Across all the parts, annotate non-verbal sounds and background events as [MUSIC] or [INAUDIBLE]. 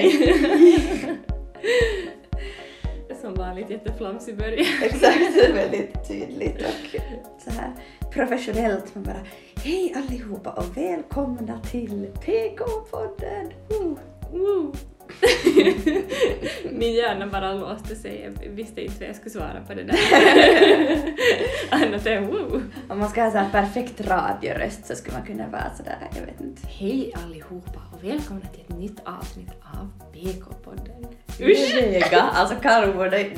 Hej! [LAUGHS] Som vanligt jätteflamsig början. Exakt, väldigt tydligt och så här professionellt. Man bara Hej allihopa och välkomna till PK-podden! Woo! Woo. [LAUGHS] Min hjärna bara låste sig. Jag visste inte vad jag skulle svara på det där. Annat än woo. Om man ska ha så här perfekt radioröst så skulle man kunna vara sådär, jag vet inte. Hej allihopa och välkomna till ett nytt avsnitt av PK-podden. Usch! Vega, alltså Karo borde,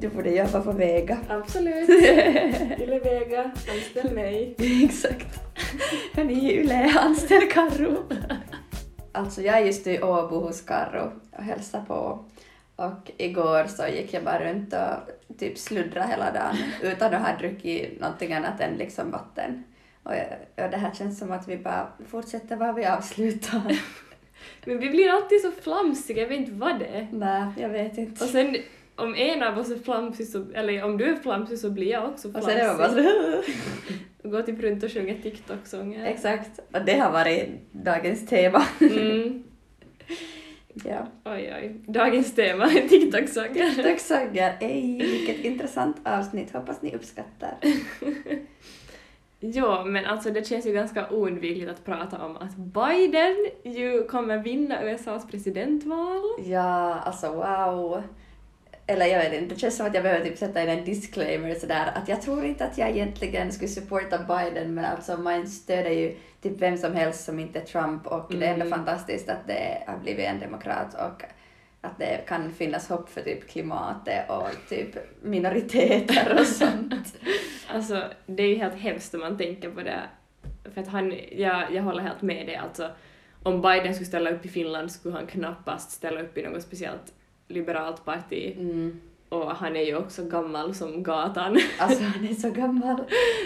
du borde jobba på Vega. Absolut. [LAUGHS] Ville Vega, anställ mig. Exakt. Hörni, Yle, anställ Karo. Alltså jag är just i Åbo hos Karo och hälsade på och igår så gick jag bara runt och typ sluddrade hela dagen utan att ha druckit någonting annat än liksom vatten. Och, och det här känns som att vi bara fortsätter var vi avslutar. [LAUGHS] Men vi blir alltid så flamsiga, jag vet inte vad det är. Nej, jag vet inte. Och sen om en av oss är flamsig, så, eller om du är flamsig så blir jag också Och flamsig. sen är man bara så... [LAUGHS] Gå typ runt och sjunga TikTok-sånger. Exakt, och det har varit dagens tema. Mm. [LAUGHS] Ja. Oj, oj. Dagens tema är [LAUGHS] TikTok-sånger. Sagar, ej vilket intressant avsnitt, hoppas ni uppskattar. Ja, men alltså det känns ju ganska oundvikligt att prata om att Biden ju kommer vinna USAs presidentval. Ja, alltså wow. Eller jag vet inte, det känns som att jag behöver typ sätta in en disclaimer sådär att jag tror inte att jag egentligen skulle supporta Biden men alltså man stöder ju typ vem som helst som inte är Trump och det är ändå Mm. fantastiskt att det har blivit en demokrat och att det kan finnas hopp för typ klimatet och typ minoriteter och sånt. [LAUGHS] Alltså, det är ju helt hemskt om man tänker på det. För att han, jag, jag håller helt med dig, alltså om Biden skulle ställa upp i Finland skulle han knappast ställa upp i något speciellt liberalt parti. Mm. Och han är ju också gammal som gatan. [LAUGHS] Alltså han är så gammal.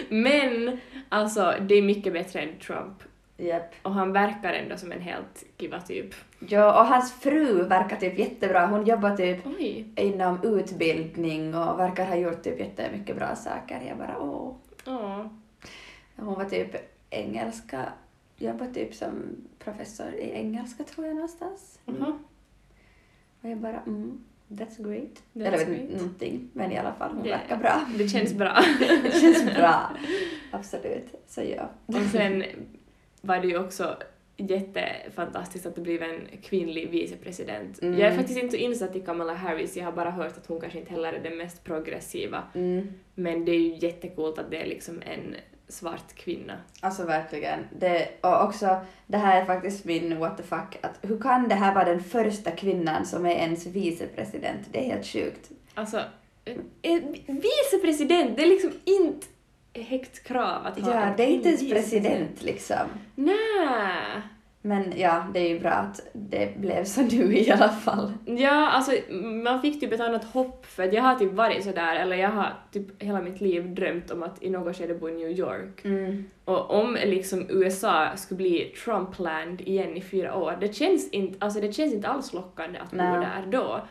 Men alltså, det är mycket bättre än Trump. Japp. Och han verkar ändå som en helt kiva typ. Ja, och hans fru verkar typ jättebra. Hon jobbar typ Oj. inom utbildning och verkar ha gjort typ jättemycket bra saker. Jag bara åh. Ja. Hon var typ engelska, jobbar typ som professor i engelska tror jag någonstans. Jaha. Och jag bara mm, that's great. That's Eller great. någonting, men i alla fall hon Det- verkar bra. Det känns bra. [LAUGHS] Det känns bra. [LAUGHS] Absolut. Så ja. Och sen var det ju också jättefantastiskt att det blev en kvinnlig vicepresident. Mm. Jag är faktiskt inte så insatt i Kamala Harris, jag har bara hört att hon kanske inte heller är den mest progressiva. Mm. Men det är ju jättecoolt att det är liksom en svart kvinna. Alltså verkligen. Det, och också, det här är faktiskt min what the fuck, att hur kan det här vara den första kvinnan som är ens vicepresident? Det är helt sjukt. Alltså, eh, eh, vicepresident, det är liksom inte högt krav att ha Ja, en det är inte ens president liksom. Nej. Men ja, det är ju bra att det blev så nu i alla fall. Ja, alltså man fick typ ett annat hopp för att jag har typ varit sådär, eller jag har typ hela mitt liv drömt om att i något skede bo i New York. Mm. Och om liksom USA skulle bli Trumpland igen i fyra år, det känns inte, alltså det känns inte alls lockande att bo där då.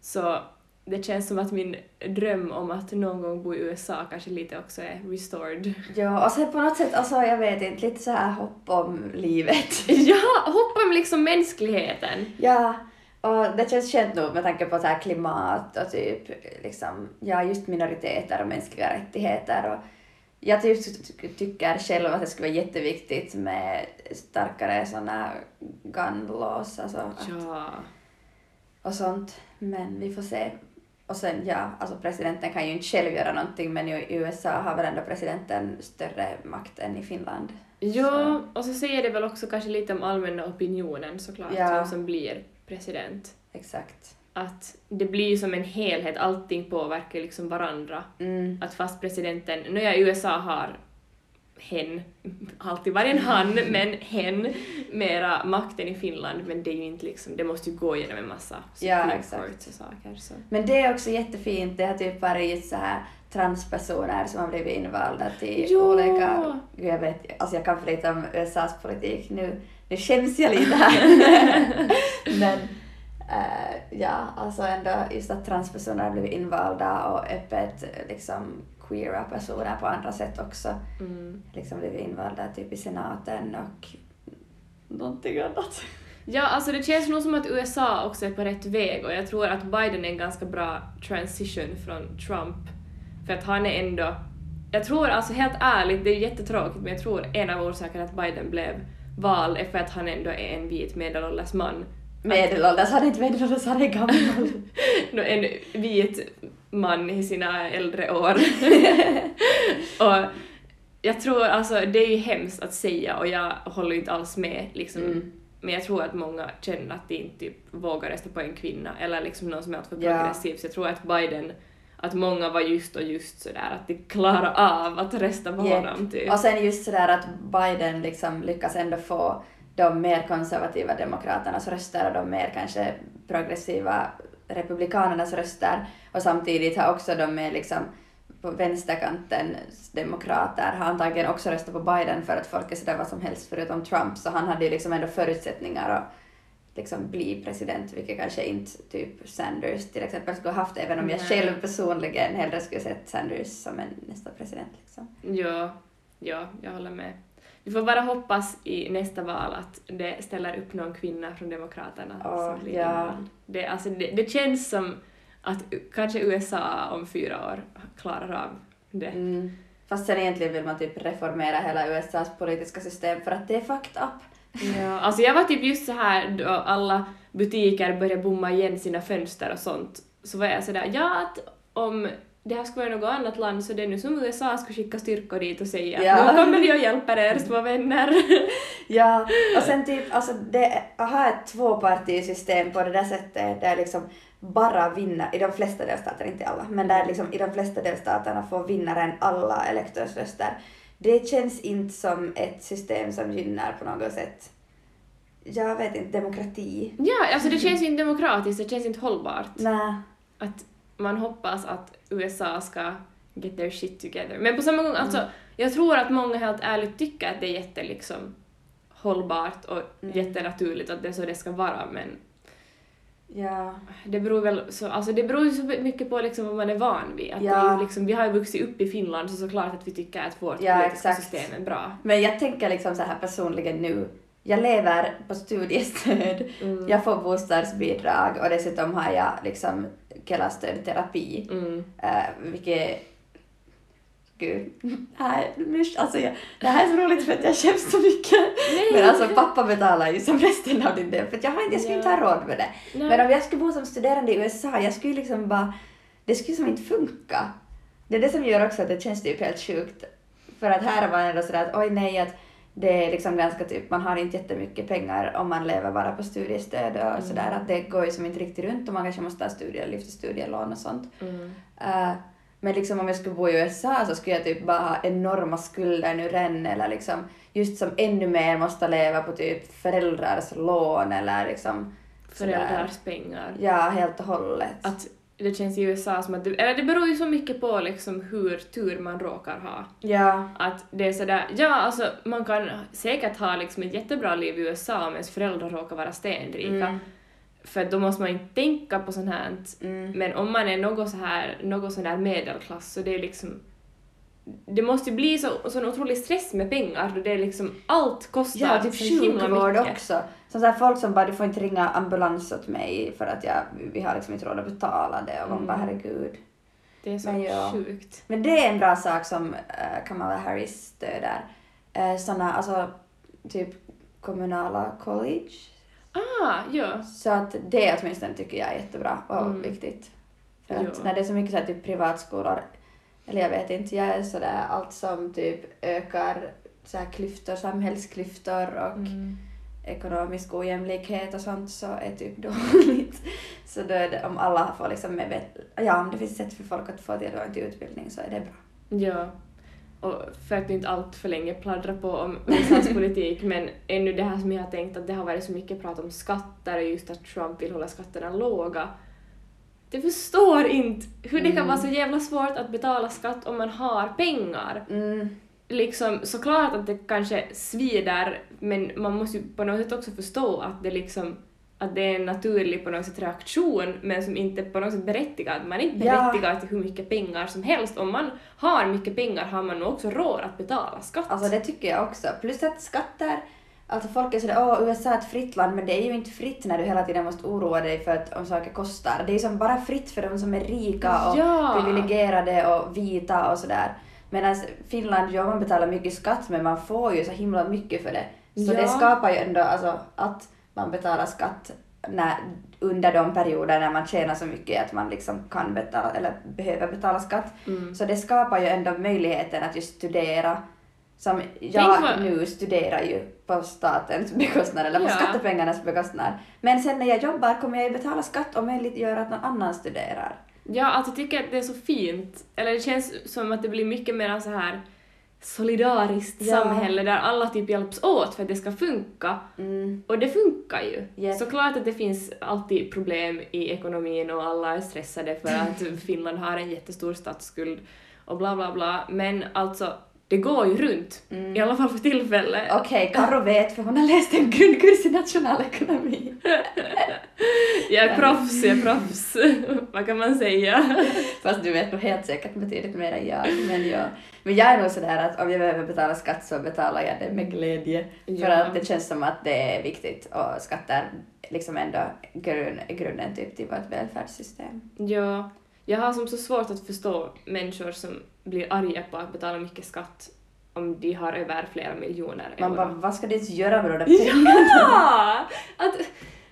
Så det känns som att min dröm om att någon gång bo i USA kanske lite också är restored. Ja, och sen på något sätt, alltså jag vet inte, lite så här hopp om livet. [LAUGHS] ja, hopp om liksom mänskligheten. ja, och det känns skönt nog med tanke på så här klimat och typ liksom, ja just minoriteter och mänskliga rättigheter och jag ty- tycker själv att det skulle vara jätteviktigt med starkare såna gun laws, alltså att Ja. och sånt. Men vi får se. Och sen ja, alltså presidenten kan ju inte själv göra någonting men i USA har väl ändå presidenten större makt än i Finland. Ja, och så säger det väl också kanske lite om allmänna opinionen såklart, Ja. vem som blir president. Exakt. Att det blir som en helhet, allting påverkar liksom varandra. Mm. Att fast presidenten, nu ja, USA har hen, alltid varit en han, men hen mera makten i Finland, men det är ju inte liksom, det måste ju gå igenom en massa Ja, exakt. Och saker. Så. Men det är också jättefint, det har typ varit så här transpersoner som har blivit invalda till Ja. olika, jag vet, alltså jag kan för lite om USAs politik nu, nu skäms jag lite här. [LAUGHS] Men eh, ja, alltså ändå just att transpersoner har blivit invalda och öppet liksom queera personer på andra sätt också Mm. liksom blivit invalda typ i senaten och någonting annat. Ja, alltså det känns nog som att USA också är på rätt väg och jag tror att Biden är en ganska bra transition från Trump. För att han är ändå... Jag tror alltså helt ärligt, det är jättetråkigt, men jag tror en av orsakerna att Biden blev vald är för att han ändå är en vit medelålders man. Medelålders, han är inte medelålders, han är gammal. [LAUGHS] Nå, en vit man i sina äldre år. [LAUGHS] och jag tror alltså, det är ju hemskt att säga och jag håller inte alls med liksom. Mm. Men jag tror att många känner att de inte typ vågar rösta på en kvinna eller liksom någon som är alltför progressiv. Så jag tror att Biden, att många var just och just sådär att de klarar av att rösta på Japp. honom typ. Och sen just sådär att Biden liksom lyckas ändå få de mer konservativa demokraternas röster och de mer kanske progressiva republikanernas röster och samtidigt har också de mer liksom på vänsterkantens demokrater har antagligen också röstat på Biden för att folk är sådär vad som helst förutom Trump så han hade ju liksom ändå förutsättningar att liksom bli president vilket kanske inte typ Sanders till exempel skulle ha haft även om jag själv personligen hellre skulle sett Sanders som en nästa president liksom. Ja, ja, jag håller med. Vi får bara hoppas i nästa val att det ställer upp någon kvinna från Demokraterna Åh, som blir invald. Det, alltså, det, det känns som att kanske USA om fyra år klarar av det. Mm. Fast sen egentligen vill man typ reformera hela USAs politiska system för att det är fucked up. Ja, alltså jag var typ just så här då alla butiker började bomma igen sina fönster och sånt, så var jag sådär, ja att om det här skulle vara något annat land så det är nu som USA ska skicka styrkor dit och säga Ja. nu kommer vi och hjälper er små vänner. [LAUGHS] Ja, och sen typ, alltså det, att ha ett tvåpartisystem på det där sättet där liksom bara vinner, i de flesta delstater, inte alla, men där liksom i de flesta delstaterna får vinnaren alla elektorsröster. Det känns inte som ett system som gynnar på något sätt, jag vet inte, demokrati. ja, alltså det känns inte demokratiskt, det känns inte hållbart. Nej. Att man hoppas att USA ska get their shit together. Men på samma gång, alltså jag tror att många helt ärligt tycker att det är jätte liksom hållbart och Mm. jättenaturligt att det är så det ska vara men Ja. Det beror väl så, alltså det beror ju så mycket på liksom vad man är van vid. Att Ja. det är liksom, vi har ju vuxit upp i Finland så såklart att vi tycker att vårt Ja, politiska exakt. system är bra. Men jag tänker liksom så här personligen nu, jag lever på studiestöd, Mm. jag får bostadsbidrag och dessutom har jag liksom Kela-stöd terapi. Mm. Uh, vilket... Gud, det här, är- alltså jag, det här är så roligt för att jag skäms så mycket. Nej. Men alltså pappa betalar ju som resten av din del för jag, har inte, jag skulle inte ha råd med det. Nej. Men om jag skulle bo som studerande i USA, jag skulle liksom bara... Det skulle som inte funka. Det är det som gör också att det känns typ helt sjukt. För att här var man ändå sådär att oj nej att det är liksom ganska typ, man har inte jättemycket pengar om man lever bara på studiestöd och Mm. sådär att det går ju som inte riktigt runt och man kanske måste ha studie, lyfta studielån och sånt. Mm. Eh, men liksom om jag skulle bo i USA så skulle jag typ bara ha enorma skulder nu redan eller liksom just som ännu mer måste leva på typ föräldrars lån eller liksom. Föräldrars pengar. Ja, helt och hållet. Att det känns i USA som att det, eller det beror ju så mycket på liksom hur tur man råkar ha. Ja, Att det är sådär, ja alltså man kan säkert ha liksom ett jättebra liv i USA om ens föräldrar råkar vara stenrika. Mm. För då måste man inte tänka på sånt här. mm. Men om man är något så här, något sån där medelklass så det är liksom det måste ju bli så, sån otrolig stress med pengar då det är liksom allt kostar Ja, typ så himla sjukvård mycket. också. Så här folk som bara, du får inte ringa ambulans åt mig för att jag, vi har liksom inte råd att betala det och man bara Mm. herregud. Det är så Men ja. sjukt. Men det är en bra sak som uh, Kamala Harris stöder. Uh, såna, alltså typ kommunala college. Ah, ja. Så att det åtminstone tycker jag är jättebra och Mm. viktigt. För att när det är så mycket så här, typ privatskolor, eller jag vet inte, jag är sådär allt som typ ökar så här klyftor, samhällsklyftor och Mm. Ekonomisk ojämlikhet och sånt så är typ [LAUGHS] dåligt. Så då är det, om alla får liksom med, ja om det finns sätt för folk att få tillgång till utbildning så är det bra. Ja. Och för att inte allt för länge pladdra på om [LAUGHS] USAs politik, men ännu det här som jag har tänkt att det har varit så mycket prat om skatter och just att Trump vill hålla skatterna låga. Det förstår inte hur det kan Mm. vara så jävla svårt att betala skatt om man har pengar. Mm. Liksom, såklart att det kanske svider, men man måste ju på något sätt också förstå att det liksom att det är en naturlig på något sätt reaktion men som inte på något sätt berättigad. Man är inte Ja. berättigad till hur mycket pengar som helst. Om man har mycket pengar har man nog också råd att betala skatt. Alltså det tycker jag också. Plus att skatter, Alltså folk är sådär åh USA är ett fritt land men det är ju inte fritt när du hela tiden måste oroa dig för att om saker kostar. Det är ju som bara fritt för de som är rika och Ja. privilegierade och vita och sådär. Medan Finland, ja man betalar mycket skatt men man får ju så himla mycket för det. Så Ja. det skapar ju ändå alltså att man betalar skatt när, under de perioder när man tjänar så mycket att man liksom kan betala eller behöver betala skatt. Mm. Så det skapar ju ändå möjligheten att just studera. Som jag vad- nu studerar ju på statens [LAUGHS] bekostnad eller på Ja. skattepengarnas bekostnad. Men sen när jag jobbar kommer jag ju betala skatt och möjliggöra att någon annan studerar. Ja, alltså jag tycker att det är så fint. Eller det känns som att det blir mycket mer så här solidariskt Ja. samhälle där alla typ hjälps åt för att det ska funka. Mm. Och det funkar ju. Japp. Såklart att det finns alltid problem i ekonomin och alla är stressade för att [LAUGHS] Finland har en jättestor statsskuld och bla bla bla. Men alltså, det går ju runt. Mm. I alla fall för tillfället. Okej, Karo vet för hon har läst en grundkurs i nationalekonomi. [LAUGHS] Jag är proffs, jag är proffs. [LAUGHS] Vad kan man säga? [LAUGHS] Fast du vet nog helt säkert betydligt mer än jag. Men, jag, men jag är nog sådär att om jag behöver betala skatt så betalar jag det med glädje. För Ja. att det känns som att det är viktigt och skatt är liksom ändå grund, grunden typ till vårt välfärdssystem. Ja, jag har som så svårt att förstå människor som blir arga på att betala mycket skatt om de har över flera miljoner Man euro. bara, vad ska du ens göra med de där pengarna? Ja! Att,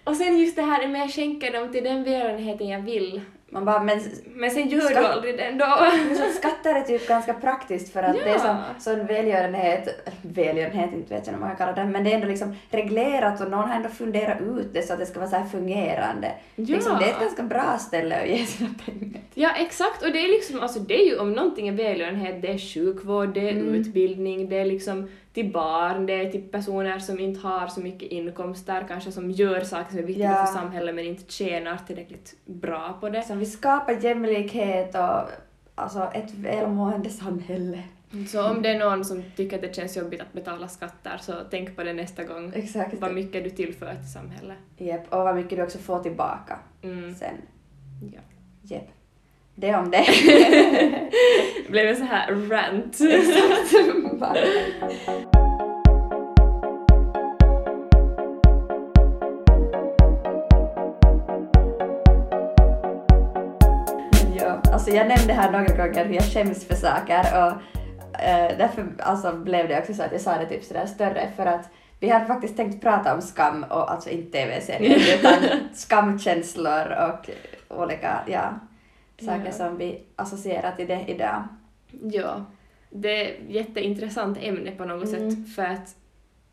och sen just det här med att skänka dem till den välgörenheten jag vill. Man bara, men Men sen gör du aldrig det ändå. [LAUGHS] skatter är typ ganska praktiskt för att det är Ja. som sån välgörenhet, välgörenhet inte vet jag vad man kan kalla det, men det är ändå liksom reglerat och någon har ändå funderat ut det så att det ska vara så här fungerande. Ja. Liksom, det är ett ganska bra ställe att ge sina pengar. Ja, exakt. Och det är liksom, alltså det är ju om någonting är välgörenhet, det är sjukvård, det är Mm. utbildning, det är liksom till barn, det är till personer som inte har så mycket inkomster, kanske som gör saker som är viktiga Ja. för samhället men inte tjänar tillräckligt bra på det. Så vi skapar jämlikhet och alltså ett välmående samhälle. Så om det är någon som tycker att det känns jobbigt att betala skatter så tänk på det nästa gång. Exakt. Vad mycket du tillför till samhället. Japp, och vad mycket du också får tillbaka Mm. sen. Ja. Japp. Det om det. [LAUGHS] Det blev en så här rant. [LAUGHS] Ja, alltså jag nämnde här några gånger hur jag skäms för saker och eh, därför alltså, blev det också så att jag sa det typ sådär större för att vi hade faktiskt tänkt prata om skam och alltså inte tv-serier [LAUGHS] utan skamkänslor och olika ja, saker Ja. som vi associerar till det idag. Ja, det är ett jätteintressant ämne på något Mm. sätt för att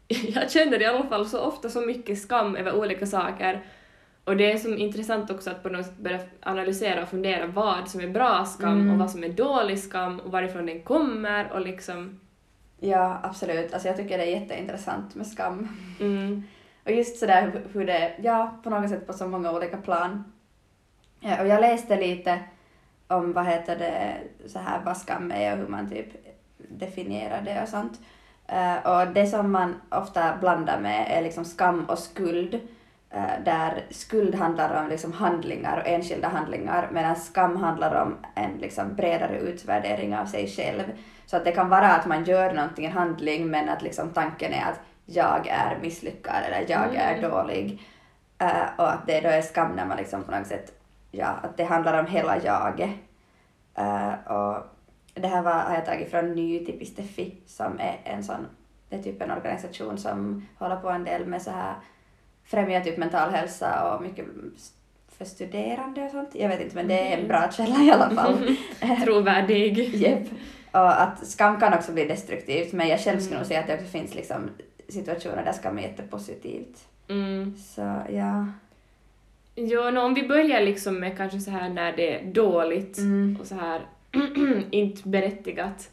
[LAUGHS] jag känner i alla fall så ofta så mycket skam över olika saker och det är som intressant också att på något sätt börja analysera och fundera vad som är bra skam Mm. och vad som är dålig skam och varifrån den kommer och liksom Ja, absolut. Alltså jag tycker det är jätteintressant med skam. mm, Och just sådär hur- hur det, ja, på något sätt på så många olika plan. Ja, och jag läste lite om vad heter det, så här vad skam är och hur man typ definierar det och sånt. Eh, och det som man ofta blandar med är liksom skam och skuld. eh, där skuld handlar om liksom handlingar och enskilda handlingar medan skam handlar om en liksom bredare utvärdering av sig själv. Så att det kan vara att man gör någonting, en handling, men att liksom tanken är att jag är misslyckad eller jag är Mm. dålig. Eh, och att det då är skam när man liksom på något sätt, ja, att det handlar om hela jaget. Eh, och det här var, har jag tagit från Ny Tipisteffi som är en sån, det är typ en organisation som håller på en del med så här, främjar typ mental hälsa och mycket för studerande och sånt. Jag vet inte men det är en bra källa i alla fall. [LAUGHS] trovärdig. [LAUGHS] Japp. Och att skam kan också bli destruktivt men jag själv skulle Mm. nog säga att det också finns liksom situationer där skam är jättepositivt. Mm. Så ja. Jo, nå, om vi börjar liksom med kanske så här när det är dåligt Mm. och så här [CLEARS THROAT] inte berättigat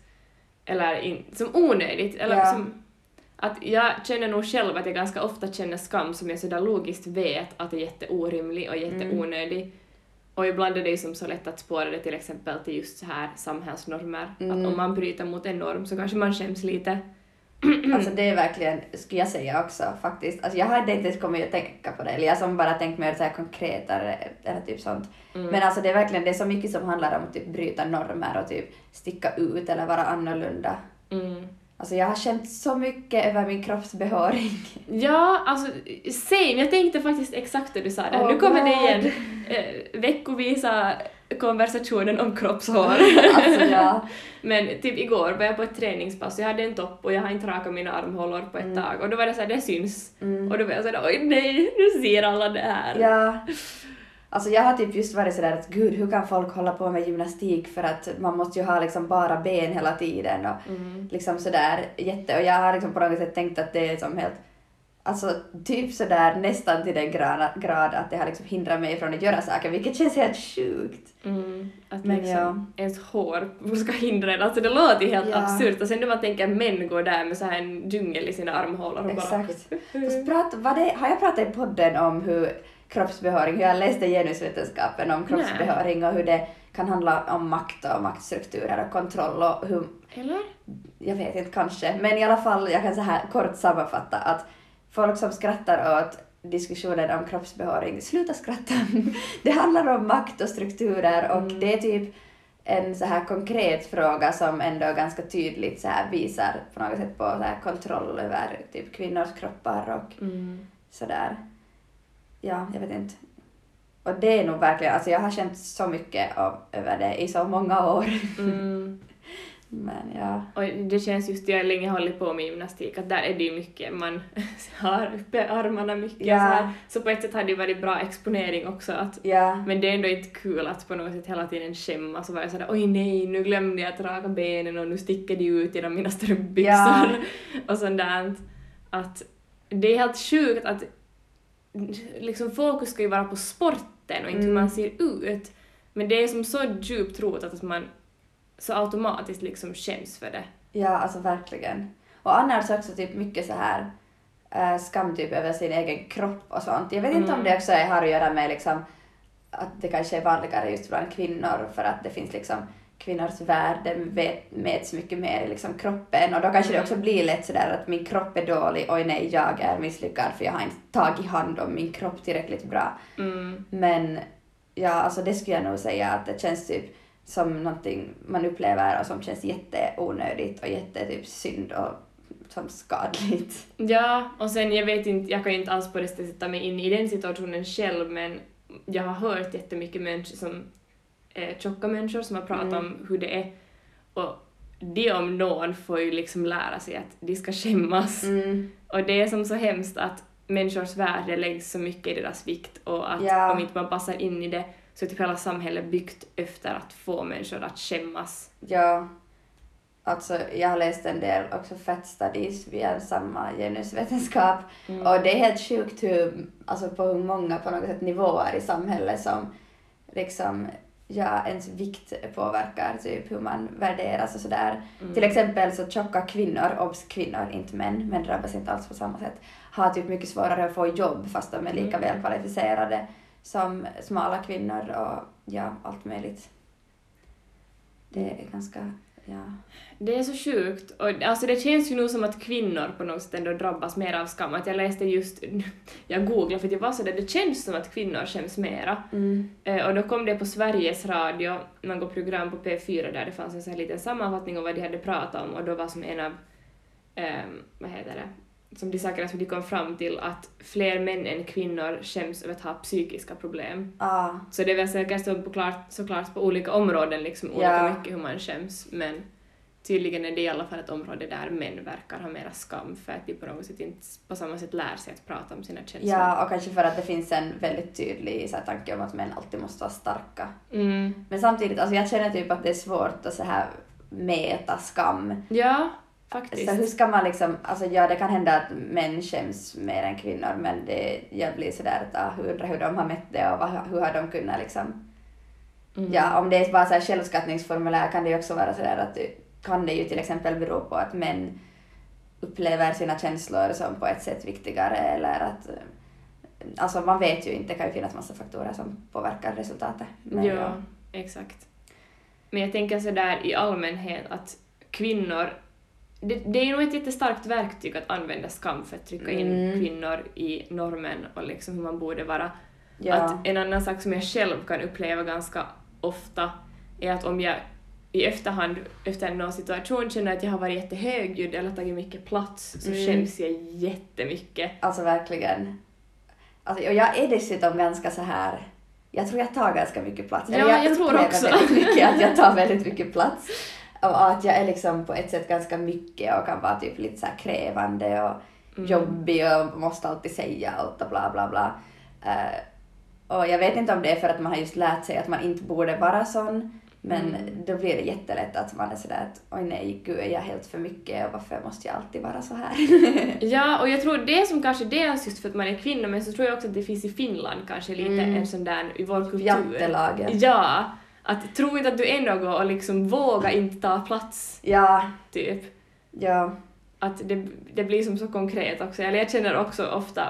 eller in, som onödigt eller Ja. som att jag känner nog själv att jag ganska ofta känner skam som jag sådär logiskt vet att är jätteorimlig och jätteonödig. Och ibland är det ju som så lätt att spåra det till exempel till just så här samhällsnormer. Mm. Att om man bryter mot en norm så kanske man skäms lite. [CLEARS THROAT] Alltså det är verkligen, skulle jag säga också faktiskt. Alltså jag hade inte ens kommit att tänka på det, eller jag som bara tänkt mer så här konkretare eller typ sånt. Mm. Men alltså det är verkligen, det är så mycket som handlar om att typ bryta normer och typ sticka ut eller vara annorlunda. Mm. Alltså jag har känt så mycket över min kroppsbehåring. [LAUGHS] Ja, alltså same. Jag tänkte faktiskt exakt det du sa där. Oh nu kommer det God. igen. Eh, veckovisa konversationen om kroppshår. alltså ja. [LAUGHS] Men typ igår var jag på ett träningspass, jag hade en topp och jag har inte rakat mina armhålor på ett Mm. tag och då var det såhär, det syns. Mm. Och då var jag såhär, oj nej, nu ser alla det här. Ja. Alltså jag har typ just varit sådär att gud, hur kan folk hålla på med gymnastik för att man måste ju ha liksom bara ben hela tiden och Mm. liksom sådär jätte... Och jag har liksom på något sätt tänkt att det är som helt... Alltså typ sådär nästan till den grad, att det har liksom hindrat mig från att göra saker, vilket känns helt sjukt. Mm. Att Men liksom ens hår ska hindra en, alltså det låter ju helt Ja. absurt och sen när man tänker män går där med så här en djungel i sina armhålor och Exakt. bara... [LAUGHS] Fast prat, vad det, har jag pratat i podden om hur kroppsbehåring, hur jag läste genusvetenskapen om kroppsbehåring och hur det kan handla om makt och maktstrukturer och kontroll och hur Eller? jag vet inte, kanske. Men i alla fall, jag kan så här kort sammanfatta att folk som skrattar åt diskussionen om kroppsbehåring, sluta skratta. [LAUGHS] Det handlar om makt och strukturer och Mm. det är typ en så här konkret fråga som ändå ganska tydligt så här visar på något sätt på så här kontroll över typ kvinnors kroppar och Mm. sådär. Ja, jag vet inte. Och det är nog verkligen, alltså jag har känt så mycket av, över det i så många år. Mm. Men ja. Och det känns just, jag har länge hållit på med gymnastik, att där är det ju mycket, man [LAUGHS] har uppe armarna mycket Ja. så här. Så på ett sätt hade det varit bra exponering också att Ja. men det är ändå inte kul att på något sätt hela tiden skämmas och vara sådär oj nej, nu glömde jag att raka benen och nu sticker de ut genom mina strumpbyxor Ja. [LAUGHS] och sånt där. Att det är helt sjukt att liksom fokus ska ju vara på sporten och inte hur Mm. man ser ut. Men det är som så djupt rotat att man så automatiskt liksom skäms för det. Ja, alltså verkligen. Och annars också typ mycket så här äh, skam typ över sin egen kropp och sånt. Jag vet inte om Mm. det också har att göra med liksom att det kanske är vanligare just bland kvinnor för att det finns liksom kvinnors värde vet, mäts mycket mer i liksom kroppen och då kanske det Mm. också blir lätt sådär att min kropp är dålig, oj nej jag är misslyckad för jag har inte tagit hand om min kropp tillräckligt bra. Mm. Men ja, alltså det skulle jag nog säga att det känns typ som någonting man upplever och som känns jätteonödigt och jätte typ synd och som skadligt. Ja, och sen jag vet inte, jag kan ju inte alls på det sättet sätta mig in i den situationen själv men jag har hört jättemycket människor som är tjocka människor som har pratat Mm. om hur det är och de om någon får ju liksom lära sig att de ska skämmas. Mm. Och det är som så hemskt att människors värde läggs så mycket i deras vikt och att Ja. om inte man passar in i det så är typ hela samhället byggt efter att få människor att skämmas. Ja, alltså jag har läst en del också fat studies via samma genusvetenskap Mm. och det är helt sjukt hur, alltså på hur många på något sätt nivåer i samhället som liksom ja, ens vikt påverkar typ hur man värderas och sådär. Mm. Till exempel så tjocka kvinnor, obs kvinnor, inte män, men drabbas inte alls på samma sätt, har typ mycket svårare att få jobb fast de är lika Mm. väl kvalificerade som smala kvinnor och ja, allt möjligt. Det är ganska, ja. Det är så sjukt. Och, alltså det känns ju nog som att kvinnor på något sätt ändå drabbas mer av skam. Att jag läste just, [LAUGHS] jag googlade för att jag var sådär, det känns som att kvinnor skäms mera. Mm. Eh, och då kom det på Sveriges Radio, något program på P4 där det fanns en sån här liten sammanfattning om vad de hade pratat om och då var som en av, ehm, vad heter det, som de som de kom fram till att fler män än kvinnor skäms över att ha psykiska problem. Ah, Så det är väl säkert så såklart, såklart på olika områden liksom olika Ja. mycket hur man skäms men tydligen är det i alla fall ett område där män verkar ha mera skam för att de på något sätt inte på samma sätt lär sig att prata om sina känslor. ja, och kanske för att det finns en väldigt tydlig så här, tanke om att män alltid måste vara starka. Mm. Men samtidigt, alltså jag känner typ att det är svårt att så här mäta skam. Ja, faktiskt. Så hur ska man liksom, alltså ja det kan hända att män skäms mer än kvinnor men det, jag blir sådär att ah, hur, hur de har mätt det och vad, hur har de kunnat liksom, Mm. ja om det är bara så här självskattningsformulär kan det ju också vara sådär att kan det ju till exempel bero på att män upplever sina känslor som på ett sätt viktigare eller att eh, Alltså man vet ju inte, det kan ju finnas massa faktorer som påverkar resultatet. Men ja, exakt. Men jag tänker sådär i allmänhet att kvinnor, det, det är nog ett jättestarkt verktyg att använda skam för att trycka in Mm. kvinnor i normen och liksom hur man borde vara. ja. Att en annan sak som jag själv kan uppleva ganska ofta är att om jag i efterhand, efter någon situation, känner att jag har varit jättehögljudd eller tagit mycket plats så Mm. skäms jag jättemycket. Alltså verkligen. Alltså, och jag är dessutom ganska så här. Jag tror jag tar ganska mycket plats. Ja, Eller jag tror också. väldigt mycket att jag tar väldigt mycket plats. [LAUGHS] Och att jag är liksom på ett sätt ganska mycket och kan vara typ lite så krävande och Mm. jobbig och måste alltid säga allt och bla bla bla. Eh, och jag vet inte om det är för att man har just lärt sig att man inte borde vara sån. Men Mm. då blir det jättelätt att man är sådär att oj nej, gud är jag helt för mycket och varför måste jag alltid vara så här? [LAUGHS] Ja, och jag tror det som kanske dels just för att man är kvinna, men så tror jag också att det finns i Finland kanske lite Mm. en sån där i vår kultur. Jantelagen. Ja, att tro inte att du är något och liksom våga inte ta plats, Ja, typ. ja. Att det, det blir som så konkret också. Eller jag känner också ofta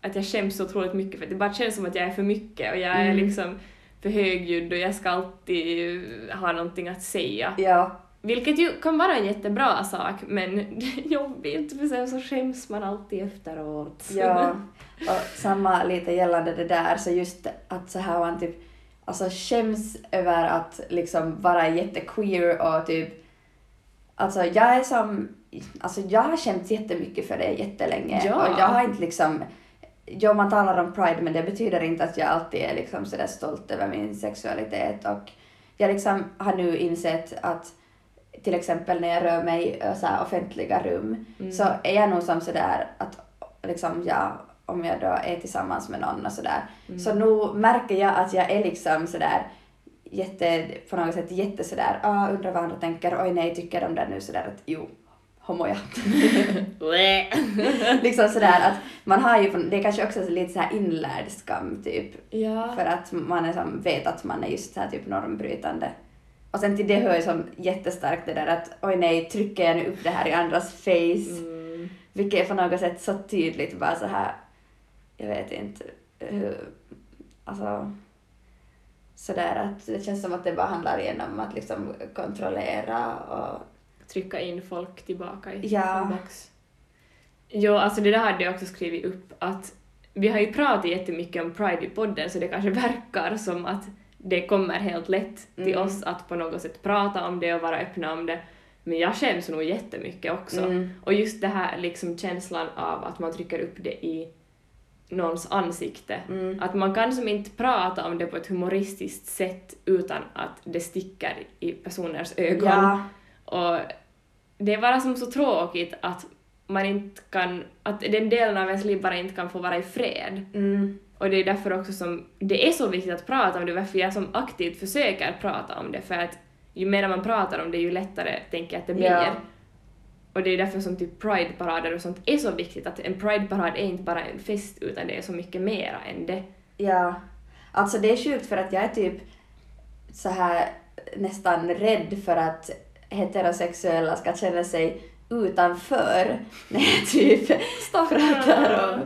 att jag skäms så otroligt mycket för att det bara känns som att jag är för mycket och jag är Mm. liksom för högljudd och jag ska alltid ha någonting att säga. Ja, Vilket ju kan vara en jättebra sak men jobbigt för sen så skäms man alltid efteråt. ja. [LAUGHS] Och samma lite gällande det där, så just att så här man typ alltså skäms över att liksom vara jättequeer och typ Alltså jag är som, alltså jag har skämts jättemycket för det jättelänge Ja. och jag har inte liksom Ja, man talar om pride men det betyder inte att jag alltid är liksom sådär stolt över min sexualitet och jag liksom har nu insett att till exempel när jag rör mig i så offentliga rum Mm. så är jag nog som sådär att liksom ja, om jag då är tillsammans med någon och sådär Mm. så nu märker jag att jag är liksom sådär jätte, på något sätt jätte sådär, ah, undrar vad andra tänker, oj nej, tycker de där nu sådär att jo, homoja. [LAUGHS] [LAUGHS] liksom sådär att man har ju, det är kanske också lite såhär inlärd skam typ, ja. för att man är som, vet att man är just såhär typ normbrytande. Och sen till det hör ju som jättestarkt det där att oj nej, trycker jag nu upp det här i andras face? Mm. Vilket är på något sätt så tydligt bara så här, jag vet inte hur, alltså sådär att det känns som att det bara handlar igenom att liksom kontrollera och Trycka in folk tillbaka i Ja. en box. Jo, alltså det där hade jag också skrivit upp att vi har ju pratat jättemycket om Pride i podden så det kanske [LAUGHS] verkar som att det kommer helt lätt till Mm. oss att på något sätt prata om det och vara öppna om det. Men jag skäms nog jättemycket också. Mm. Och just det här liksom känslan av att man trycker upp det i någons ansikte. Mm. Att man kan som inte prata om det på ett humoristiskt sätt utan att det sticker i personers ögon. Ja, Och det är bara som så tråkigt att man inte kan, att den delen av ens liv bara inte kan få vara i fred. mm, Och det är därför också som det är så viktigt att prata om det, varför jag som aktivt försöker prata om det, för att ju mer man pratar om det, ju lättare tänker jag att det blir. Ja. Och det är därför som typ Pride-parader och sånt är så viktigt, att en Pride-parad är inte bara en fest, utan det är så mycket mera än det. ja. Alltså det är sjukt för att jag är typ så här nästan rädd för att heterosexuella ska känna sig utanför när jag typ pratar om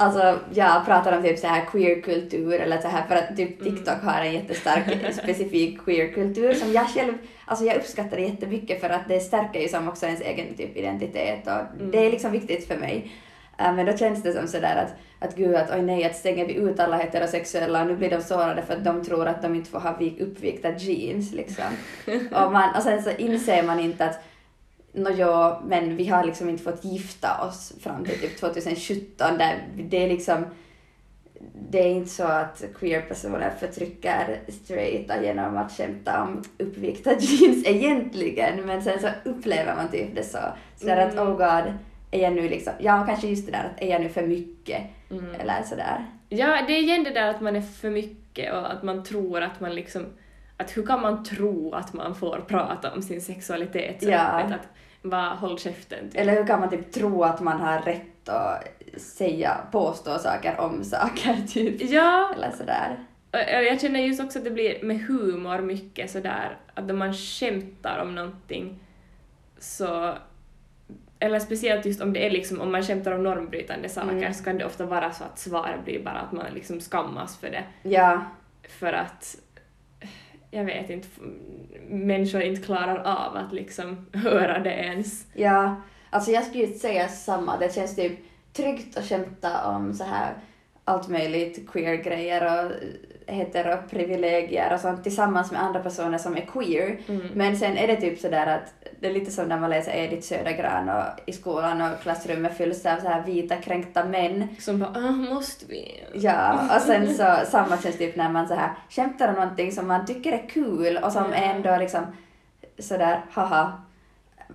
Alltså jag pratar om typ så här queerkultur eller så här för att typ TikTok har en jättestark [LAUGHS] specifik queerkultur som jag själv, alltså jag uppskattar det jättemycket för att det stärker ju som också ens egen typ identitet och det är liksom viktigt för mig. Äh, Men då känns det som sådär att, att gud att oj nej att stänger vi ut alla heterosexuella och nu blir de sårade för att de tror att de inte får ha vik, uppvikta jeans liksom. [LAUGHS] och, man, och sen så inser man inte att Nå ja, men vi har liksom inte fått gifta oss fram till typ 2017 där det är liksom det är inte så att queer-personer förtrycker straighta genom att skämta om uppvikta jeans egentligen, men sen så upplever man typ det så. Sådär att Mm. oh god, är jag nu liksom, ja kanske just det där att är jag nu för mycket Mm. eller sådär. Ja, det är igen det där att man är för mycket och att man tror att man liksom... Att hur kan man tro att man får prata om sin sexualitet så Ja. öppet? Att bara håll käften. Typ. Eller hur kan man typ tro att man har rätt att säga, påstå saker om saker [LAUGHS] typ. Ja, Eller sådär. jag känner just också att det blir med humor mycket sådär att när man skämtar om någonting så eller speciellt just om det är liksom, om man skämtar om normbrytande saker Mm. så kan det ofta vara så att svaret blir bara att man liksom skammas för det. Ja, för att jag vet inte, människor inte klarar av att liksom [LAUGHS] höra det ens. Ja, alltså jag skulle ju säga samma. Det känns typ tryggt att skämta om så här allt möjligt queer-grejer och eh, heteroprivilegier och sånt tillsammans med andra personer som är queer. Mm. Men sen är det typ sådär att det är lite som när man läser Edith Södergran och i skolan och klassrummet fylls av så här vita kränkta män. Som bara ah, måste vi? Ja, och sen så samma känns typ när man så här skämtar om någonting som man tycker är kul och som Ja. ändå liksom sådär haha.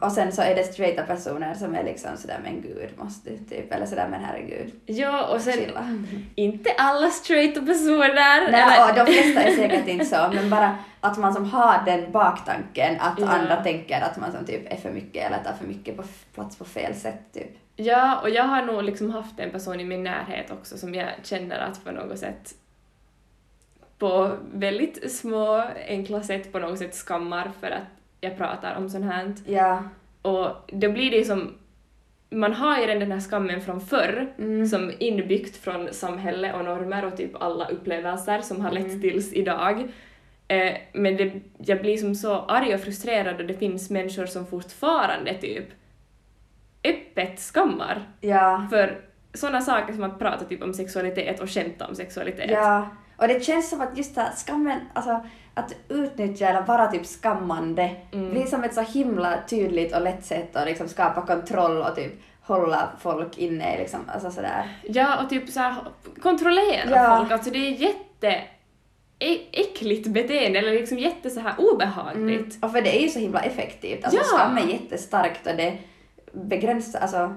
Och sen så är det straighta personer som är liksom sådär men gud måste typ eller sådär men herregud. Ja, och sen Chilla. inte alla straighta personer. Nej, eller- och de flesta är säkert inte så, men bara att man som har den baktanken att Ja. andra tänker att man som typ är för mycket eller tar för mycket på plats på fel sätt typ. Ja, och jag har nog liksom haft en person i min närhet också som jag känner att på något sätt på väldigt små, enkla sätt på något sätt skammar för att jag pratar om sånt här. Ja. Och då blir det ju som, man har ju redan den här skammen från förr, Mm. som inbyggt från samhälle och normer och typ alla upplevelser som har lett Mm. tills idag. Eh, men det, jag blir som så arg och frustrerad och det finns människor som fortfarande typ öppet skammar Ja. för sådana saker som att prata typ om sexualitet och skämta om sexualitet. Ja. Och det känns som att just det här skammen, alltså att utnyttja eller vara typ skammande Mm. blir som ett så himla tydligt och lätt sätt att liksom skapa kontroll och typ hålla folk inne liksom, alltså sådär. Ja, och typ så här, kontrollera Ja. folk. Alltså det är jätte äckligt beteende, eller liksom jätte så här obehagligt. Mm. Och för det är ju så himla effektivt. Alltså Ja. skam är jättestarkt och det begränsar, alltså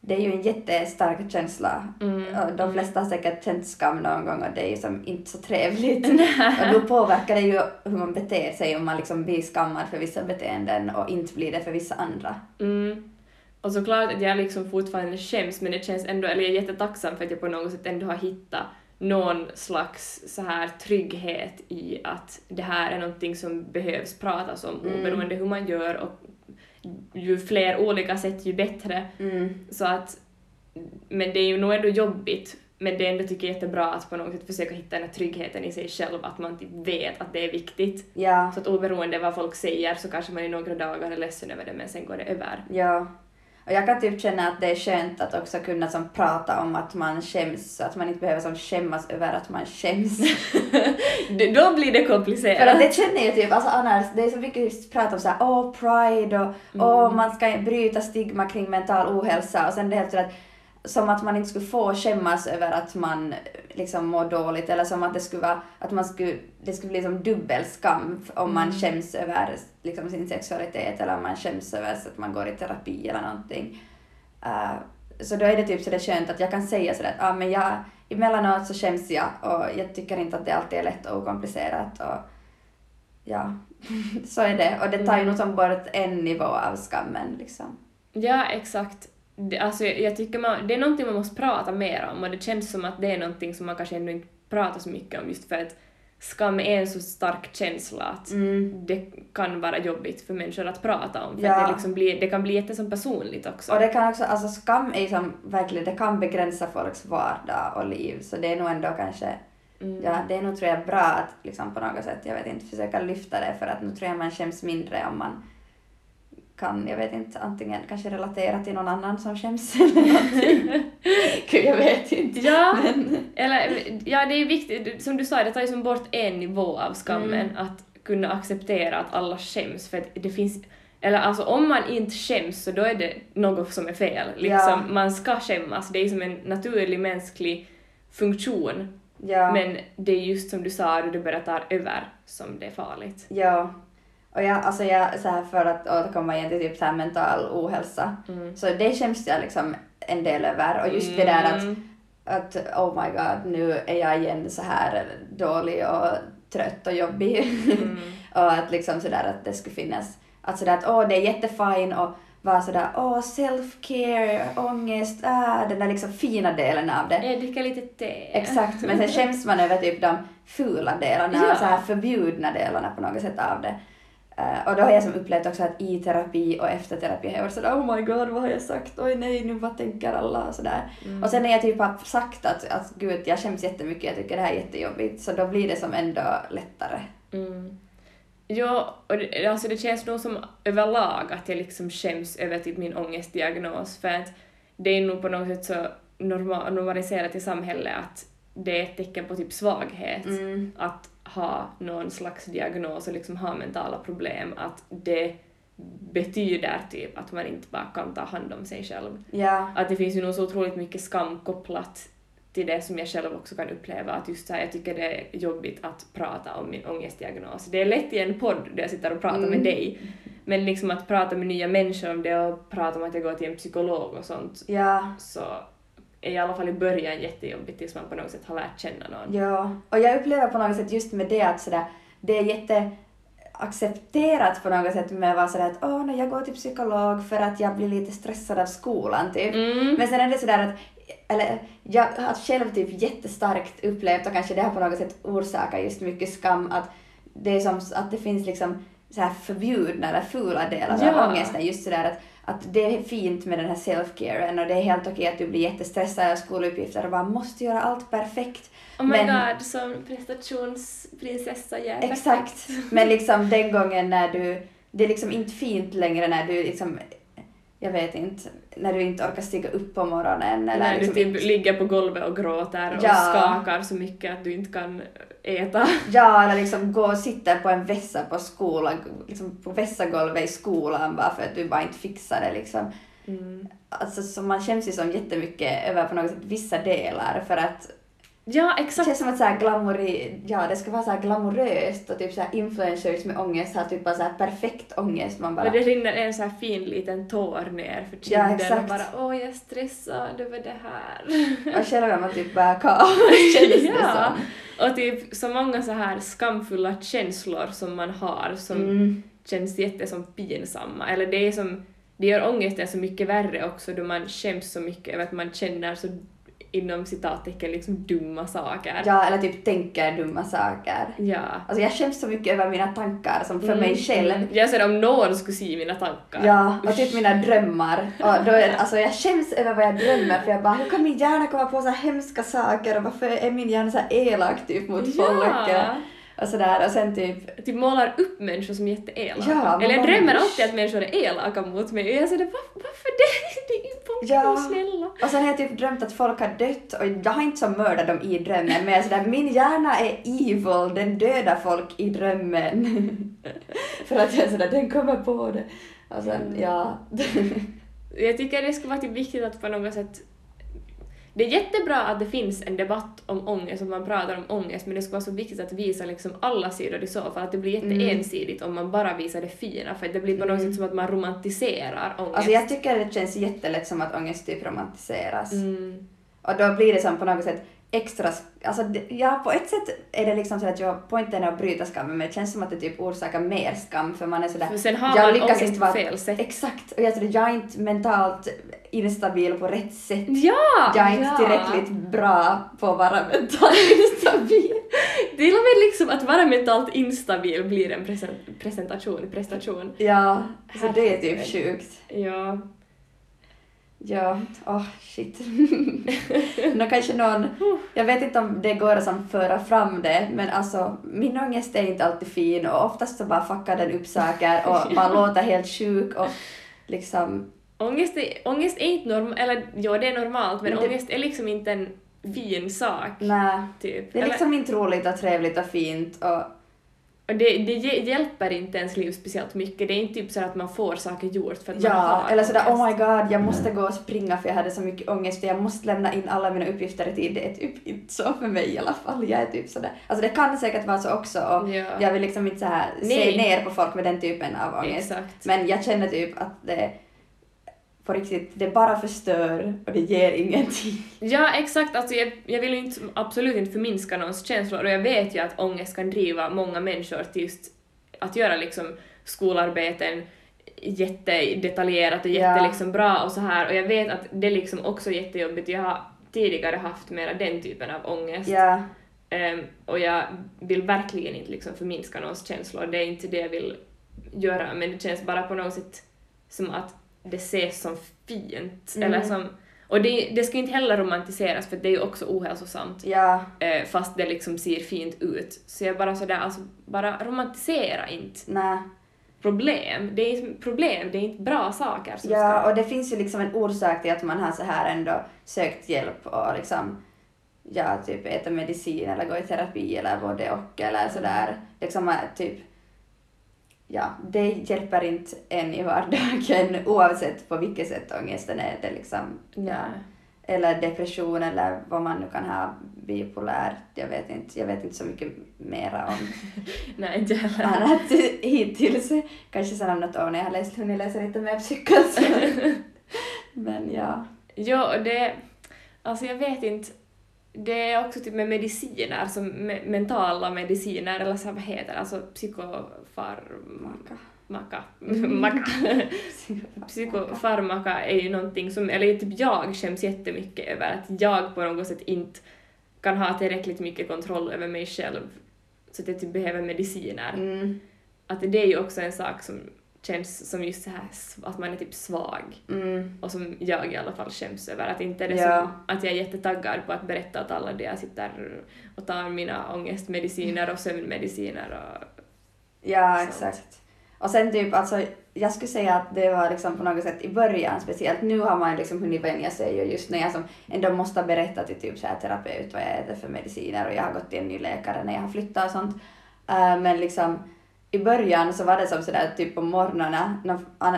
det är ju en jättestark känsla. Mm. De flesta har säkert känt skam någon gång och det är ju som inte så trevligt. [LAUGHS] och då påverkar det ju hur man beter sig om man liksom blir skammad för vissa beteenden och inte blir det för vissa andra. Mm. Och såklart att jag liksom fortfarande skäms, men det känns ändå, eller jag är jättetacksam för att jag på något sätt ändå har hittat någon slags så här trygghet i att det här är någonting som behövs pratas om Mm. oberoende hur man gör och ju fler olika sätt ju bättre. Mm. Så att, men det är ju nog ändå jobbigt, men det är ändå tycker jag jättebra att på något sätt försöka hitta den här tryggheten i sig själv, att man typ vet att det är viktigt. Ja, Så att oberoende vad folk säger så kanske man i några dagar är ledsen över det men sen går det över. ja. Och jag kan typ känna att det är skönt att också kunna som prata om att man skäms, så att man inte behöver som skämmas över att man skäms. [LAUGHS] Då blir det För att komplicerat. det känner jag typ, alltså annars, det är så mycket prat om såhär, åh pride och Mm. åh man ska bryta stigma kring mental ohälsa och sen det är helt sådär som att man inte skulle få skämmas över att man liksom mår dåligt eller som att det skulle vara, att man skulle, det skulle bli som dubbelskam om man Mm. skäms över liksom sin sexualitet eller om man skäms över så att man går i terapi eller någonting. Uh, så då är det typ så det är skönt att jag kan säga sådär att ah, men jag, emellanåt så skäms jag och jag tycker inte att det alltid är lätt och okomplicerat och ja, [LAUGHS] så är det. Och det tar ju Mm. nog som bort en nivå av skammen liksom. Ja, exakt. Det, alltså, jag tycker man, det är någonting man måste prata mer om och det känns som att det är någonting som man kanske ändå inte pratar så mycket om just för att skam är en så stark känsla att Mm. det kan vara jobbigt för människor att prata om för Ja. det, liksom blir, det kan bli jättesom personligt också. Och det kan också, alltså skam är som verkligen, det kan begränsa folks vardag och liv så det är nog ändå kanske, Mm. ja det är nog tror jag bra att liksom på något sätt, jag vet inte, försöka lyfta det för att nu tror jag man skäms mindre om man kan, jag vet inte, antingen kanske relatera till någon annan som skäms [LAUGHS] eller någonting. Gud, jag vet inte. Ja, Men, eller ja, det är viktigt, som du sa, det tar ju som bort en nivå av skammen, Mm. att kunna acceptera att alla skäms, för att det finns eller alltså om man inte skäms så då är det något som är fel. Liksom, Ja. Man ska skämmas, det är som en naturlig mänsklig funktion. ja. Men det är just som du sa, då det börjar ta över som det är farligt. Ja. Och jag, alltså jag, så här för att återkomma igen till typ så här mental ohälsa, Mm. så det skäms jag liksom en del över. Och just det där att, Mm. att oh my god, nu är jag igen så här dålig och trött och jobbig. Mm. [LAUGHS] och att liksom sådär att det skulle finnas, att sådär att åh det är jättefint och vara sådär åh self-care, ångest, ah, den där liksom fina delen av det. Jag dricker lite te. Exakt, men sen [LAUGHS] skäms man över typ de fula delarna Ja. så här förbjudna delarna på något sätt av det. Eh, och då har jag som upplevt också att i terapi och efter terapi har jag varit sådär oh my god vad har jag sagt, oj nej nu vad tänker alla och sådär. Mm. Och sen när jag typ har sagt att, att gud jag skäms jättemycket, jag tycker det här är jättejobbigt, så då blir det som ändå lättare. Mm. Ja, och det, alltså det känns nog som överlag att jag liksom skäms över typ min ångestdiagnos för att det är nog på något sätt så norma, normaliserat i samhället att det är ett tecken på typ svaghet Mm. att ha någon slags diagnos och liksom ha mentala problem, att det betyder typ att man inte bara kan ta hand om sig själv. Ja. Att det finns ju nog så otroligt mycket skam kopplat till det som jag själv också kan uppleva, att just så här, jag tycker det är jobbigt att prata om min ångestdiagnos. Det är lätt i en podd där jag sitter och pratar Mm. med dig, men liksom att prata med nya människor om det och prata om att jag går till en psykolog och sånt, Ja. så är i alla fall i början jättejobbigt tills man på något sätt har lärt känna någon. Ja, och jag upplever på något sätt just med det att sådär, det är jätte accepterat på något sätt med att vara sådär att åh, nej, jag går till psykolog för att jag blir lite stressad av skolan typ. Mm. Men sen är det sådär att, eller jag har själv typ jättestarkt upplevt och kanske det har på något sätt orsakat just mycket skam att det är som att det finns liksom så här förbjudna eller fula delar Ja. av ångesten. Just sådär att, att det är fint med den här self-caren och det är helt okej att du blir jättestressad av skoluppgifter och bara måste göra allt perfekt. Oh my Men- god, som prestationsprinsessa är Exakt. Men liksom den gången när du, det är liksom inte fint längre när du liksom, jag vet inte, när du inte orkar stiga upp på morgonen eller När liksom du inte typ ligger på golvet och gråter och Ja. skakar så mycket att du inte kan äta. Ja, eller liksom gå och sitta på en vässa på skolan, liksom på vässagolvet i skolan bara för att du bara inte fixar det liksom. Mm. Alltså så man känns ju som jättemycket över på något sätt vissa delar för att Ja, det exakt. känns som att så här glamouri, ja det ska vara så här glamoröst och typ så här influencers med ångest har typ bara så här perfekt ångest man bara Och det rinner en så här fin liten tår ner för Ja, kinden exakt. och bara åh jag är stressad över det här. [LAUGHS] och själv är man typ bara [LAUGHS] kaos kändes det ja. som. Och typ så många så här skamfulla känslor som man har som Mm. känns jätte som pinsamma. Eller det är som, det gör ångesten så mycket värre också då man skäms så mycket över att man känner så inom citattecken liksom dumma saker. Ja, eller typ tänker dumma saker. Ja. Alltså jag skäms så mycket över mina tankar som för Mm, mig själv. mm. Jag ser om någon skulle se mina tankar. Ja, och typ Usch. mina drömmar. Och då alltså jag skäms över vad jag drömmer för jag bara, hur kan min hjärna komma på så hemska saker och varför är min hjärna så elak typ mot folk? Ja. Och sådär och sen typ, Typ målar upp människor som jätteelaka. Ja, Eller jag drömmer alltid att människor är elaka mot mig och jag säger var, varför det? [LAUGHS] Det är ju Ja. snälla. och sen har jag typ drömt att folk har dött och jag har inte så mördat dem i drömmen men jag är sådär, min hjärna är evil, den dödar folk i drömmen. [LAUGHS] för att jag är sådär, den kommer på det. Och sen, Mm. ja. [LAUGHS] Jag tycker det skulle vara typ viktigt att på något sätt det är jättebra att det finns en debatt om ångest, att man pratar om ångest, men det skulle vara så viktigt att visa liksom alla sidor i så fall, att det blir jätteensidigt om man bara visar det fina, för det blir på något Mm. sätt som att man romantiserar ångest. Alltså jag tycker det känns jättelätt som att ångest typ romantiseras. mm. Och då blir det som på något sätt extra, alltså ja på ett sätt är det liksom så att jag, poängen är att bryta skammen men det känns som att det typ orsakar mer skam för man är sådär För sen har jag man lyckas inte vara- fel sätt. Exakt, och jag, tror, jag är inte mentalt instabil på rätt sätt. Ja! Jag är inte ja. tillräckligt bra på att vara mentalt [LAUGHS] instabil. Till och med liksom att vara mentalt instabil blir en present- presentation, prestation. Ja, så det är typ sjukt. Ja. Ja, åh shit. [LAUGHS] Nå kanske någon, jag vet inte om det går att föra fram det, men alltså min ångest är inte alltid fin och oftast så bara fuckar den upp saker och [LAUGHS] man låter helt sjuk och liksom, Ångest är, ångest är inte normalt, eller ja det är normalt, men Men det- ångest är liksom inte en fin sak. nej. Typ. Det är Eller- liksom inte roligt och trevligt och fint och Och det, det hj- hjälper inte ens liv speciellt mycket. Det är inte typ så att man får saker gjort för att man ja, har eller sådär oh ångest. my god, jag måste gå och springa för jag hade så mycket ångest för jag måste lämna in alla mina uppgifter i tid. Det är typ inte så för mig i alla fall. Jag är typ sådär, alltså det kan säkert vara så också och Ja. jag vill liksom inte så här se ner på folk med den typen av ångest. Exakt. Men jag känner typ att det på riktigt, det bara förstör och det ger ingenting. Ja, exakt. Alltså jag, jag vill inte, absolut inte förminska någons känslor och jag vet ju att ångest kan driva många människor till just att göra liksom skolarbeten jättedetaljerat och Ja. jätte liksom bra och så här och jag vet att det är liksom också jättejobbigt. Jag har tidigare haft mera den typen av ångest Ja, Ehm, och jag vill verkligen inte liksom förminska någons känslor, det är inte det jag vill göra, men det känns bara på något sätt som att det ses som fint, Mm. eller som... Och det, det ska inte heller romantiseras för det är ju också ohälsosamt, ja, eh, fast det liksom ser fint ut. Så jag bara sådär, alltså bara romantisera inte nej. problem. Det är problem, det är inte bra saker som Ja, ska... och det finns ju liksom en orsak till att man har så här ändå sökt hjälp och liksom ja, typ äta medicin eller gå i terapi eller både och eller sådär. Liksom typ, ja, det hjälper inte en i vardagen [LAUGHS] oavsett på vilket sätt ångesten är. Det liksom, ja. Eller depression eller vad man nu kan ha, bipolär, jag vet inte, jag vet inte så mycket mera om [LAUGHS] Nej, inte heller. annat [LAUGHS] hittills. Kanske sen om något år när jag har läst, hunnit läsa lite mer psykos. Men ja. Jo, det, alltså jag vet inte, det är också typ med mediciner, som me mentala mediciner, eller så vad heter det, alltså psykofarmaka. Maka. Maka. [LAUGHS] Psykofarmaka är ju någonting som, eller typ jag skäms jättemycket över att jag på något sätt inte kan ha tillräckligt mycket kontroll över mig själv så att jag typ behöver mediciner. Mm. Att det är ju också en sak som känns som just så här att man är typ svag Mm. och som jag i alla fall skäms över. Att inte det Ja. som att jag är jättetaggad på att berätta åt alla det jag sitter och tar mina ångestmediciner och sömnmediciner och Ja, Sant. exakt. Och sen typ, alltså, jag skulle säga att det var liksom på något sätt i början speciellt. Nu har man liksom hunnit vänja sig och just när jag som ändå måste berätta till typ så här terapeut vad jag äter för mediciner och jag har gått till en ny läkare när jag har flyttat och sånt. Eh, men liksom i början så var det som sådär typ på morgnarna,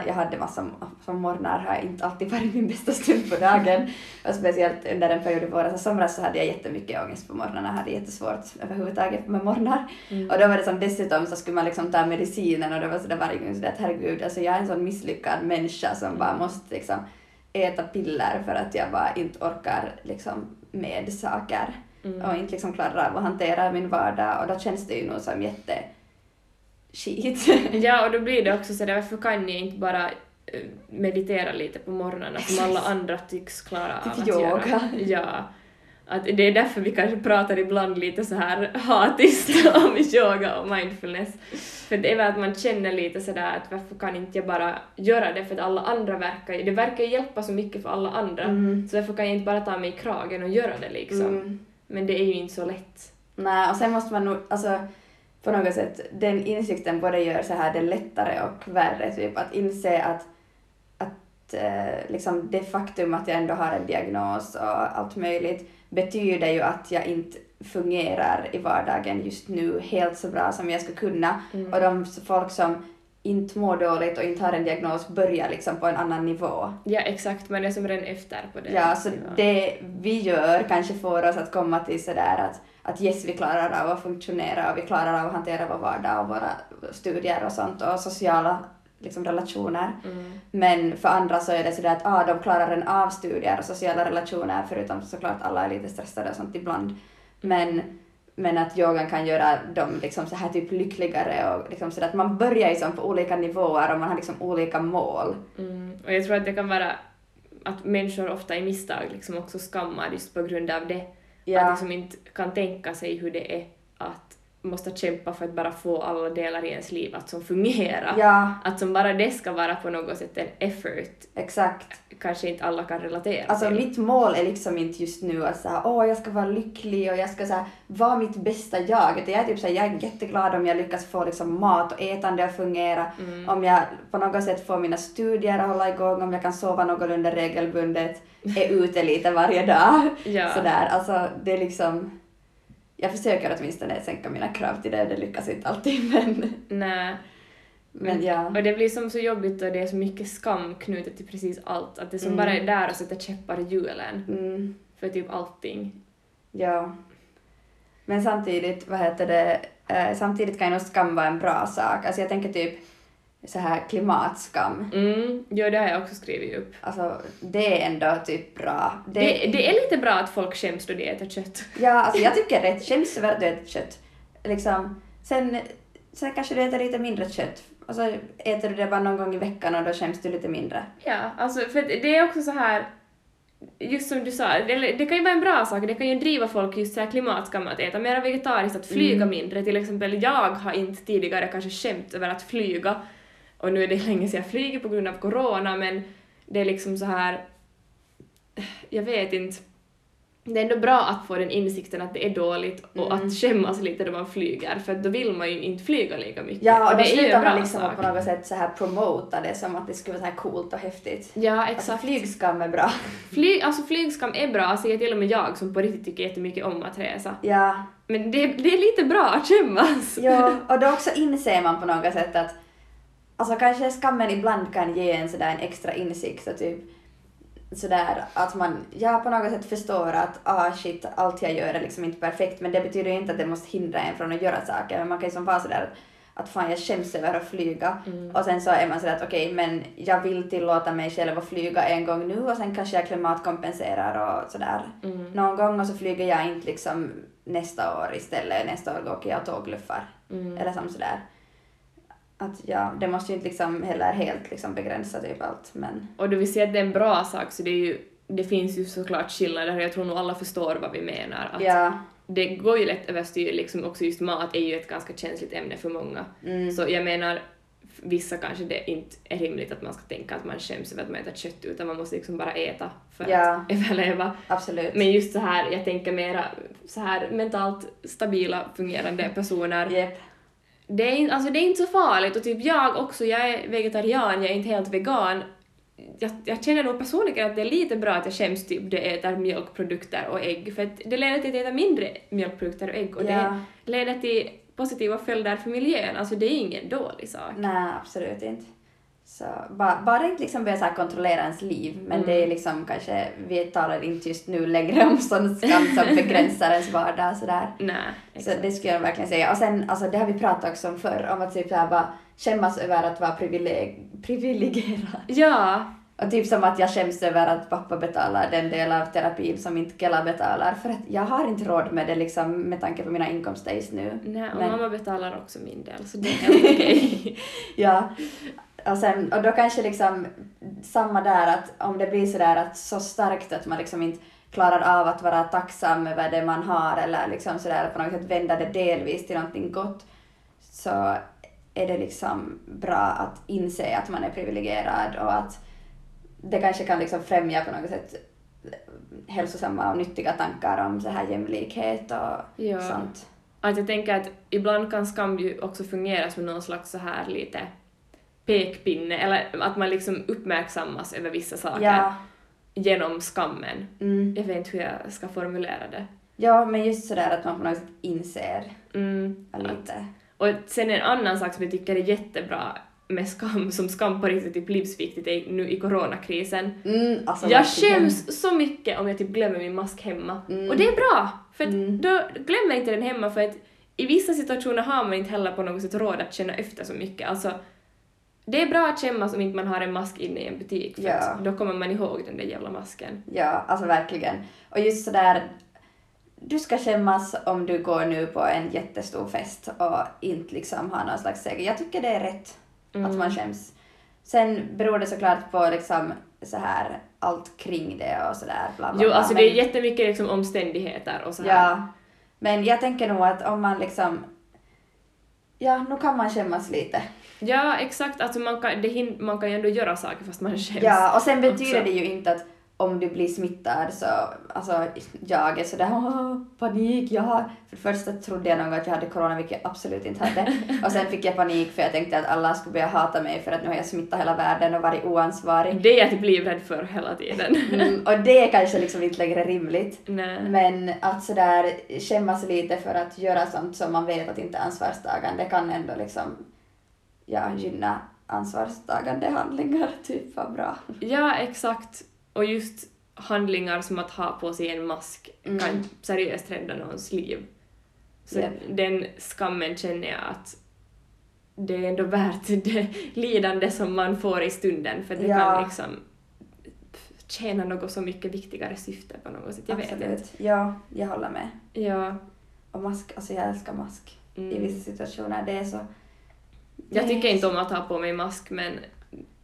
jag hade massa som morgnar har inte alltid varit min bästa stund på dagen. [LAUGHS] Och speciellt under en period i våras och somras så hade jag jättemycket ångest på morgnarna, hade jättesvårt överhuvudtaget med morgnar. Och då var det som dessutom så skulle man liksom ta medicinen och det var sådär varje gång sådär att herregud, alltså jag är en sån misslyckad människa som bara måste liksom äta piller för att jag bara inte orkar liksom med saker Mm. och inte liksom klarar av att hantera min vardag och då känns det ju nog som jätte skit. Ja, och då blir det också så där, varför kan ni inte bara eh, meditera lite på morgnarna som alla andra tycks klara av Typ att yoga. göra? Ja. Att det är därför vi kanske pratar ibland lite så här hatiskt [LAUGHS] om yoga och mindfulness. För det är väl att man känner lite sådär att varför kan inte jag bara göra det för att alla andra verkar det verkar hjälpa så mycket för alla andra. Mm. Så varför kan jag inte bara ta mig i kragen och göra det liksom? Mm. Men det är ju inte så lätt. Nej, och sen måste man nog, alltså på något sätt, den insikten både gör så här det lättare och värre, typ att inse att, att eh, liksom det faktum att jag ändå har en diagnos och allt möjligt betyder ju att jag inte fungerar i vardagen just nu helt så bra som jag skulle kunna. Mm. Och de folk som inte mår dåligt och inte har en diagnos börjar liksom på en annan nivå. Ja, exakt, man är som redan efter på det. Ja, så det vi gör kanske får oss att komma till sådär att, att yes, vi klarar av att funktionera och vi klarar av att hantera vår vardag och våra studier och sånt och sociala liksom, relationer. Mm. Men för andra så är det sådär att ah, de klarar en av studier och sociala relationer förutom såklart alla är lite stressade och sånt ibland. Men, men att yogan kan göra dem liksom så här typ lyckligare och liksom sådär att man börjar liksom på olika nivåer och man har liksom olika mål. Mm. Och jag tror att det kan vara att människor ofta i misstag liksom också skammar just på grund av det. Att liksom inte kan tänka sig hur det är att måste kämpa för att bara få alla delar i ens liv att som fungera. ja, Att som bara det ska vara på något sätt en effort exakt. Kanske inte alla kan relatera Alltså till. mitt mål är liksom inte just nu att säga åh jag ska vara lycklig och jag ska här, vara mitt bästa jag. Utan jag är typ så här, jag är jätteglad om jag lyckas få liksom mat och ätande att fungera. Mm. Om jag på något sätt får mina studier att hålla igång, om jag kan sova någorlunda regelbundet, är [LAUGHS] ute lite varje dag. Ja. Sådär, alltså det är liksom... Jag försöker åtminstone sänka mina krav till det, det lyckas inte alltid men, Nej. Men ja. Och det blir som så jobbigt och det är så mycket skam knutet till precis allt. Att det som Mm. bara är där och sätter käppar i hjulen Mm. för typ allting. Ja. Men samtidigt, vad heter det, eh, samtidigt kan ju nog skam vara en bra sak. Alltså jag tänker typ så här klimatskam. Mm, jo, det har jag också skrivit upp. Alltså det är ändå typ bra. Det, det är lite bra att folk skäms då de äter kött. Ja, alltså jag [LAUGHS] tycker rätt skäms över att du äter kött. Liksom, sen, sen kanske du äter lite mindre kött. Och så äter du det bara någon gång i veckan och då skäms du lite mindre. Ja, alltså för det är också så här just som du sa, det, det kan ju vara en bra sak, det kan ju driva folk just så här klimatskam att äta mer vegetariskt, att flyga Mm. mindre. Till exempel jag har inte tidigare kanske skämt över att flyga och nu är det [LAUGHS] länge sedan jag flyger på grund av corona men det är liksom så här jag vet inte. Det är ändå bra att få den insikten att det är dåligt och Mm. att skämmas lite när man flyger för då vill man ju inte flyga lika mycket. Ja, och då det är slutar man liksom sak. på något sätt så här promota det som att det skulle vara så här coolt och häftigt. Ja, Alltså exakt. flygskam är bra. [LAUGHS] Flyg, alltså flygskam är bra, säger till och med jag som på riktigt tycker jättemycket om att resa. Ja, Men det, det är lite bra att skämmas. [LAUGHS] ja, och då också inser man på något sätt att alltså kanske skammen ibland kan ge en sådär en extra insikt och typ sådär att man, ja på något sätt förstår att ah shit, allt jag gör är liksom inte perfekt men det betyder ju inte att det måste hindra en från att göra saker men man kan ju som vara sådär att, att fan jag skäms över att flyga Mm. och sen så är man sådär att okej men jag vill tillåta mig själv att flyga en gång nu och sen kanske jag klimatkompenserar och sådär Mm. någon gång och så flyger jag inte liksom nästa år istället, nästa år åker jag tågluffar Mm. eller som sådär. Att ja, det måste ju inte liksom heller helt liksom begränsa typ allt men Och då vi säger att det är en bra sak så det är ju det finns ju såklart skillnader och jag tror nog alla förstår vad vi menar. Att ja, Det går ju lätt överstyr, liksom också just mat är ju ett ganska känsligt ämne för många. mm, Så jag menar, vissa kanske det inte är rimligt att man ska tänka att man skäms över att man äter kött utan man måste liksom bara äta för Ja. att [LAUGHS] överleva. absolut. Men just så här, jag tänker mera så här mentalt stabila, fungerande personer. Jep. Det är, inte- alltså det är inte så farligt och typ jag också, jag är vegetarian, jag är inte helt vegan. Jag, jag känner nog personligen att det är lite bra att jag skäms typ då jag äter mjölkprodukter och ägg för att det leder till att jag äter mindre mjölkprodukter och ägg och Ja. det leder till positiva följder för miljön. Alltså det är ingen dålig sak. Nej, absolut inte. Så bara, bara inte liksom börja så kontrollera ens liv, men Mm. det är liksom kanske, vi talar inte just nu längre om sån skam som [LAUGHS] begränsar ens vardag sådär. Nej, Så det skulle jag verkligen säga. Och sen, alltså det har vi pratat också om förr, om att typ så här bara skämmas över att vara privileg- privilegierad. Ja, Och typ som att jag skäms över att pappa betalar den del av terapin som inte Kela betalar, för att jag har inte råd med det liksom med tanke på mina inkomster just nu. nej, och Men- mamma betalar också min del så det är helt [LAUGHS] okej. Ja, och, sen, och då kanske liksom samma där att om det blir sådär att så starkt att man liksom inte klarar av att vara tacksam över det man har eller liksom sådär på något sätt vända det delvis till någonting gott så är det liksom bra att inse att man är privilegierad och att det kanske kan liksom främja på något sätt hälsosamma och nyttiga tankar om så här jämlikhet och Ja. sånt. Att jag tänker att ibland kan skam ju också fungera som någon slags så här lite pekpinne, eller att man liksom uppmärksammas över vissa saker Ja, genom skammen. mm. Jag vet inte hur jag ska formulera det. ja, men just sådär att man på något sätt inser Mm. lite. Och sen en annan sak som jag tycker är jättebra med skam, som skam på riktigt typ livsviktigt är nu i coronakrisen. Mm, alltså jag skäms så mycket om jag typ glömmer min mask hemma. Mm. Och det är bra! För att Mm. då glömmer jag inte den hemma för att i vissa situationer har man inte heller på något sätt råd att känna efter så mycket. Alltså, det är bra att skämmas om inte man har en mask inne i en butik för Ja. att då kommer man ihåg den där jävla masken. Ja, alltså verkligen. Och just sådär, du ska skämmas om du går nu på en jättestor fest och inte liksom har någon slags seger. Jag tycker det är rätt att Mm. man skäms. Sen beror det såklart på liksom så här allt kring det och sådär bla bla Jo, alltså men, det är jättemycket liksom omständigheter och så här. Ja, men jag tänker nog att om man liksom Ja, nu kan man skämmas lite. Ja, exakt. Alltså man kan, det hin- man kan ju ändå göra saker fast man skäms. Ja, och sen betyder också. det ju inte att om du blir smittad så, alltså jag är sådär Åh, panik, jag har... För det första trodde jag nog att jag hade corona, vilket jag absolut inte hade. [LAUGHS] Och sen fick jag panik för jag tänkte att alla skulle börja hata mig för att nu har jag smittat hela världen och varit oansvarig. Det är jag typ livrädd för hela tiden. Mm, och det är kanske liksom inte längre rimligt. Nej. Men att sådär skämmas lite för att göra sånt som man vet att inte är ansvarstagande kan ändå liksom ja, gynna ansvarstagande handlingar, [LAUGHS] typ vad bra. Ja, exakt. Och just handlingar som att ha på sig en mask Mm. kan seriöst rädda någons liv. Så Japp. den skammen känner jag att det är ändå värt [LAUGHS] det lidande som man får i stunden för det Ja. kan liksom tjäna något så mycket viktigare syfte på något sätt. Jag vet inte. Absolut. Ja, jag håller med. Ja. Och mask, alltså jag älskar mask i Mm. vissa situationer. Det är så... Jag tycker inte om att ha på mig mask men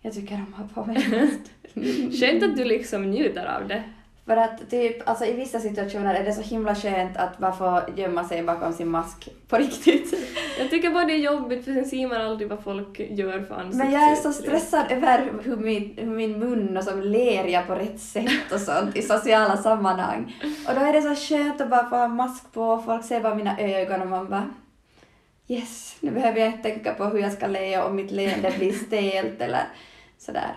Jag tycker om att ha på mig mask. [LAUGHS] skönt att du liksom njuter av det. För att typ, alltså i vissa situationer är det så himla skönt att bara få gömma sig bakom sin mask på riktigt. [LAUGHS] Jag tycker bara det är jobbigt för sen ser man aldrig vad folk gör för ansikte. Men jag är så stressad över hur min, hur min mun och så ler jag på rätt sätt och sånt i sociala sammanhang. Och då är det så skönt att bara få ha mask på och folk ser bara mina ögon och man bara yes, nu behöver jag inte tänka på hur jag ska le och mitt leende blir stelt eller sådär.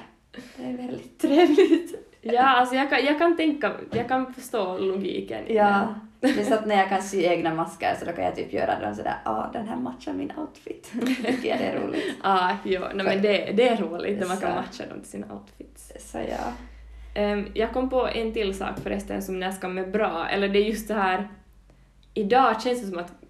Det är väldigt trevligt. Ja, alltså jag kan, jag kan tänka, jag kan förstå logiken. Ja, det är så att när jag kan sy egna masker så då kan jag typ göra dem sådär, ah, den här matchar min outfit. [LAUGHS] Tycker jag det är roligt. [LAUGHS] Ah, jo, nej, men det, det är roligt när man kan matcha dem till sina outfits. Så ja. Ehm, jag kom på en till sak förresten som nästan är bra, eller det är just det här, idag känns det som att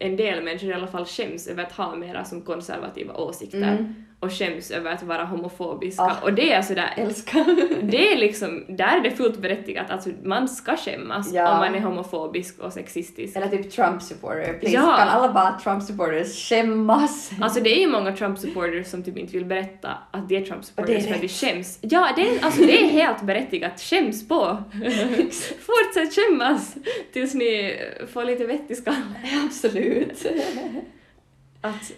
en del människor i alla fall skäms över att ha mera som konservativa åsikter Mm och skäms över att vara homofobiska Ah. och det är sådär Älskar. [LAUGHS] det är liksom, där är det fullt berättigat, alltså man ska skämmas Ja. om man är homofobisk och sexistisk. Eller typ Trump supporter. Please, Ja. kan alla bara Trump supporters skämmas? Alltså det är ju många Trump-supporters som typ inte vill berätta att de är Trump-supporters att vi skäms. Ja, det är, alltså det är helt berättigat. Skäms på! [LAUGHS] Fortsätt skämmas tills ni får lite vett i skallen. Absolut. Att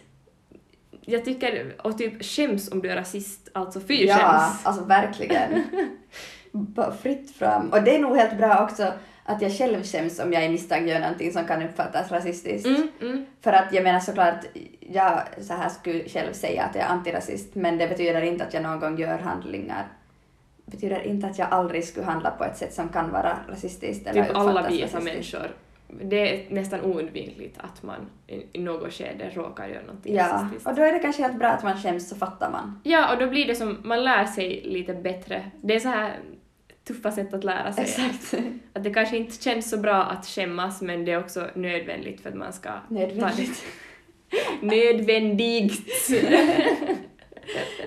jag tycker, och typ skäms om du är rasist, alltså fy ja, skäms. alltså verkligen. [LAUGHS] Bara fritt fram. Och det är nog helt bra också att jag själv skäms om jag i misstag gör någonting som kan uppfattas rasistiskt. Mm, mm. För att jag menar såklart, jag så här skulle själv säga att jag är antirasist, men det betyder inte att jag någon gång gör handlingar. Det betyder inte att jag aldrig skulle handla på ett sätt som kan vara rasistiskt eller Typ alla uppfattas vita rasistiskt. människor. Det är nästan oundvikligt att man i, något skede råkar göra någonting Ja, rasistiskt. och då är det kanske helt bra att man skäms så fattar man. Ja, och då blir det som, man lär sig lite bättre. Det är så här tuffa sätt att lära sig. Exakt. [LAUGHS] Att det kanske inte känns så bra att skämmas, men det är också nödvändigt för att man ska... Nödvändigt. [LAUGHS] Nödvändigt!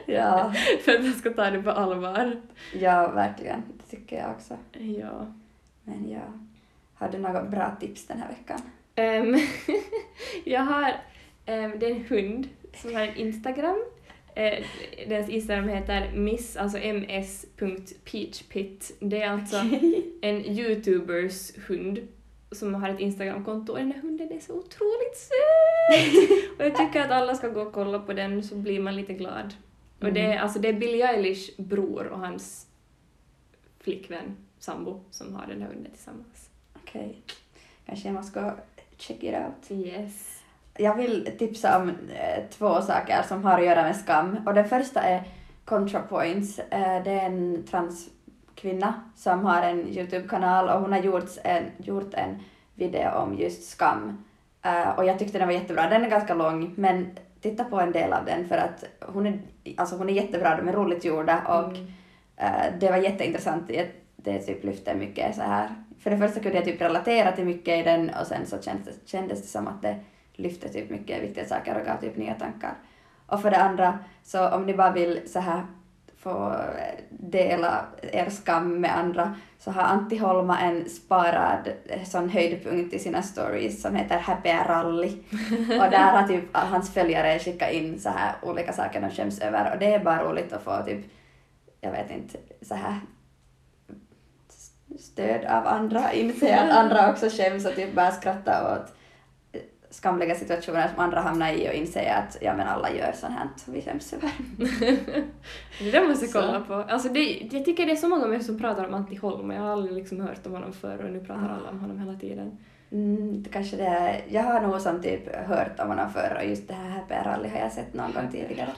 Ja, [LAUGHS] för att man ska ta det på allvar. ja, verkligen. Det tycker jag också. Ja. Men ja, har du några bra tips den här veckan? Ehm, [LAUGHS] jag har... Um, det är en hund som har en Instagram. Uh, dens Instagram heter miss, alltså ms.peachpit. Det är alltså en youtubers hund som har ett Instagramkonto och den här hunden är så otroligt söt! [LAUGHS] och jag tycker att alla ska gå och kolla på den så blir man lite glad. Och det, är, alltså det är Billie Eilish bror och hans flickvän, sambo, som har den här hunden tillsammans. Okej, kanske jag måste gå check it out. Yes. Jag vill tipsa om eh, två saker som har att göra med skam. Och den första är ContraPoints. Eh, det är en transkvinna som har en YouTube-kanal och hon har gjort en, gjort en video om just skam. Eh, och jag tyckte den var jättebra. Den är ganska lång, men titta på en del av den för att hon är, alltså hon är jättebra, de är roligt gjorda och Mm. Det var jätteintressant. Det, det typ lyfte mycket så här. För det första kunde jag typ relatera till mycket i den och sen så kändes, kändes det som att det lyfte typ mycket viktiga saker och gav typ nya tankar. Och för det andra, så om ni bara vill så här få dela er skam med andra så har Antti Holma en sparad eh, sån höjdpunkt i sina stories som heter Happy Rally. Och där har typ hans följare skickat in så här olika saker de skäms över och det är bara roligt att få typ jag vet inte, så här stöd av andra, inse att andra också skäms och typ bara skratta åt skamliga situationer som andra hamnar i och inse att ja men alla gör sånt här som vi skäms över. [LAUGHS] Det där måste jag Så. kolla på. Alltså det, jag tycker det är så många människor som pratar om Antti Holm. Jag har aldrig liksom hört om honom förr och nu pratar Ah. alla om honom hela tiden. Mm, det kanske det är, jag har nog som typ hört om honom förr och just det här Happy Rally har jag sett någon gång tidigare.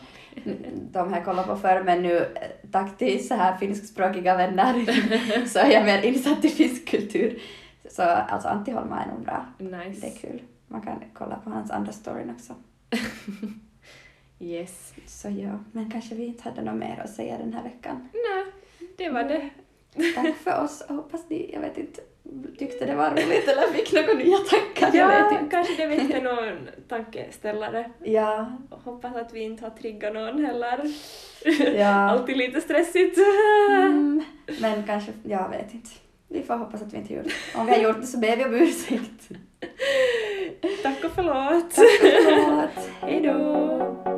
De har jag kollat på förr men nu eh, tack till så här finskspråkiga vänner [LAUGHS] så är jag mer insatt i finsk kultur. Så alltså Antti Holma är nog bra. Nice. Det är kul. Man kan kolla på hans andra storyn också. [LAUGHS] Yes. Så ja, men kanske vi inte hade något mer att säga den här veckan. Nej, det var det. Tack för oss och hoppas ni, jag vet inte, tyckte det var roligt eller fick några nya tankar. Ja, kanske det väckte [LAUGHS] någon tankeställare. Ja, Hoppas att vi inte har triggat någon heller. ja. [LAUGHS] Alltid lite stressigt. Mm, men kanske, jag vet inte. Vi får hoppas att vi inte gjort det. Om vi har gjort det så ber vi om ursäkt. Tack och förlåt. Tack och förlåt. [LAUGHS] Hej då.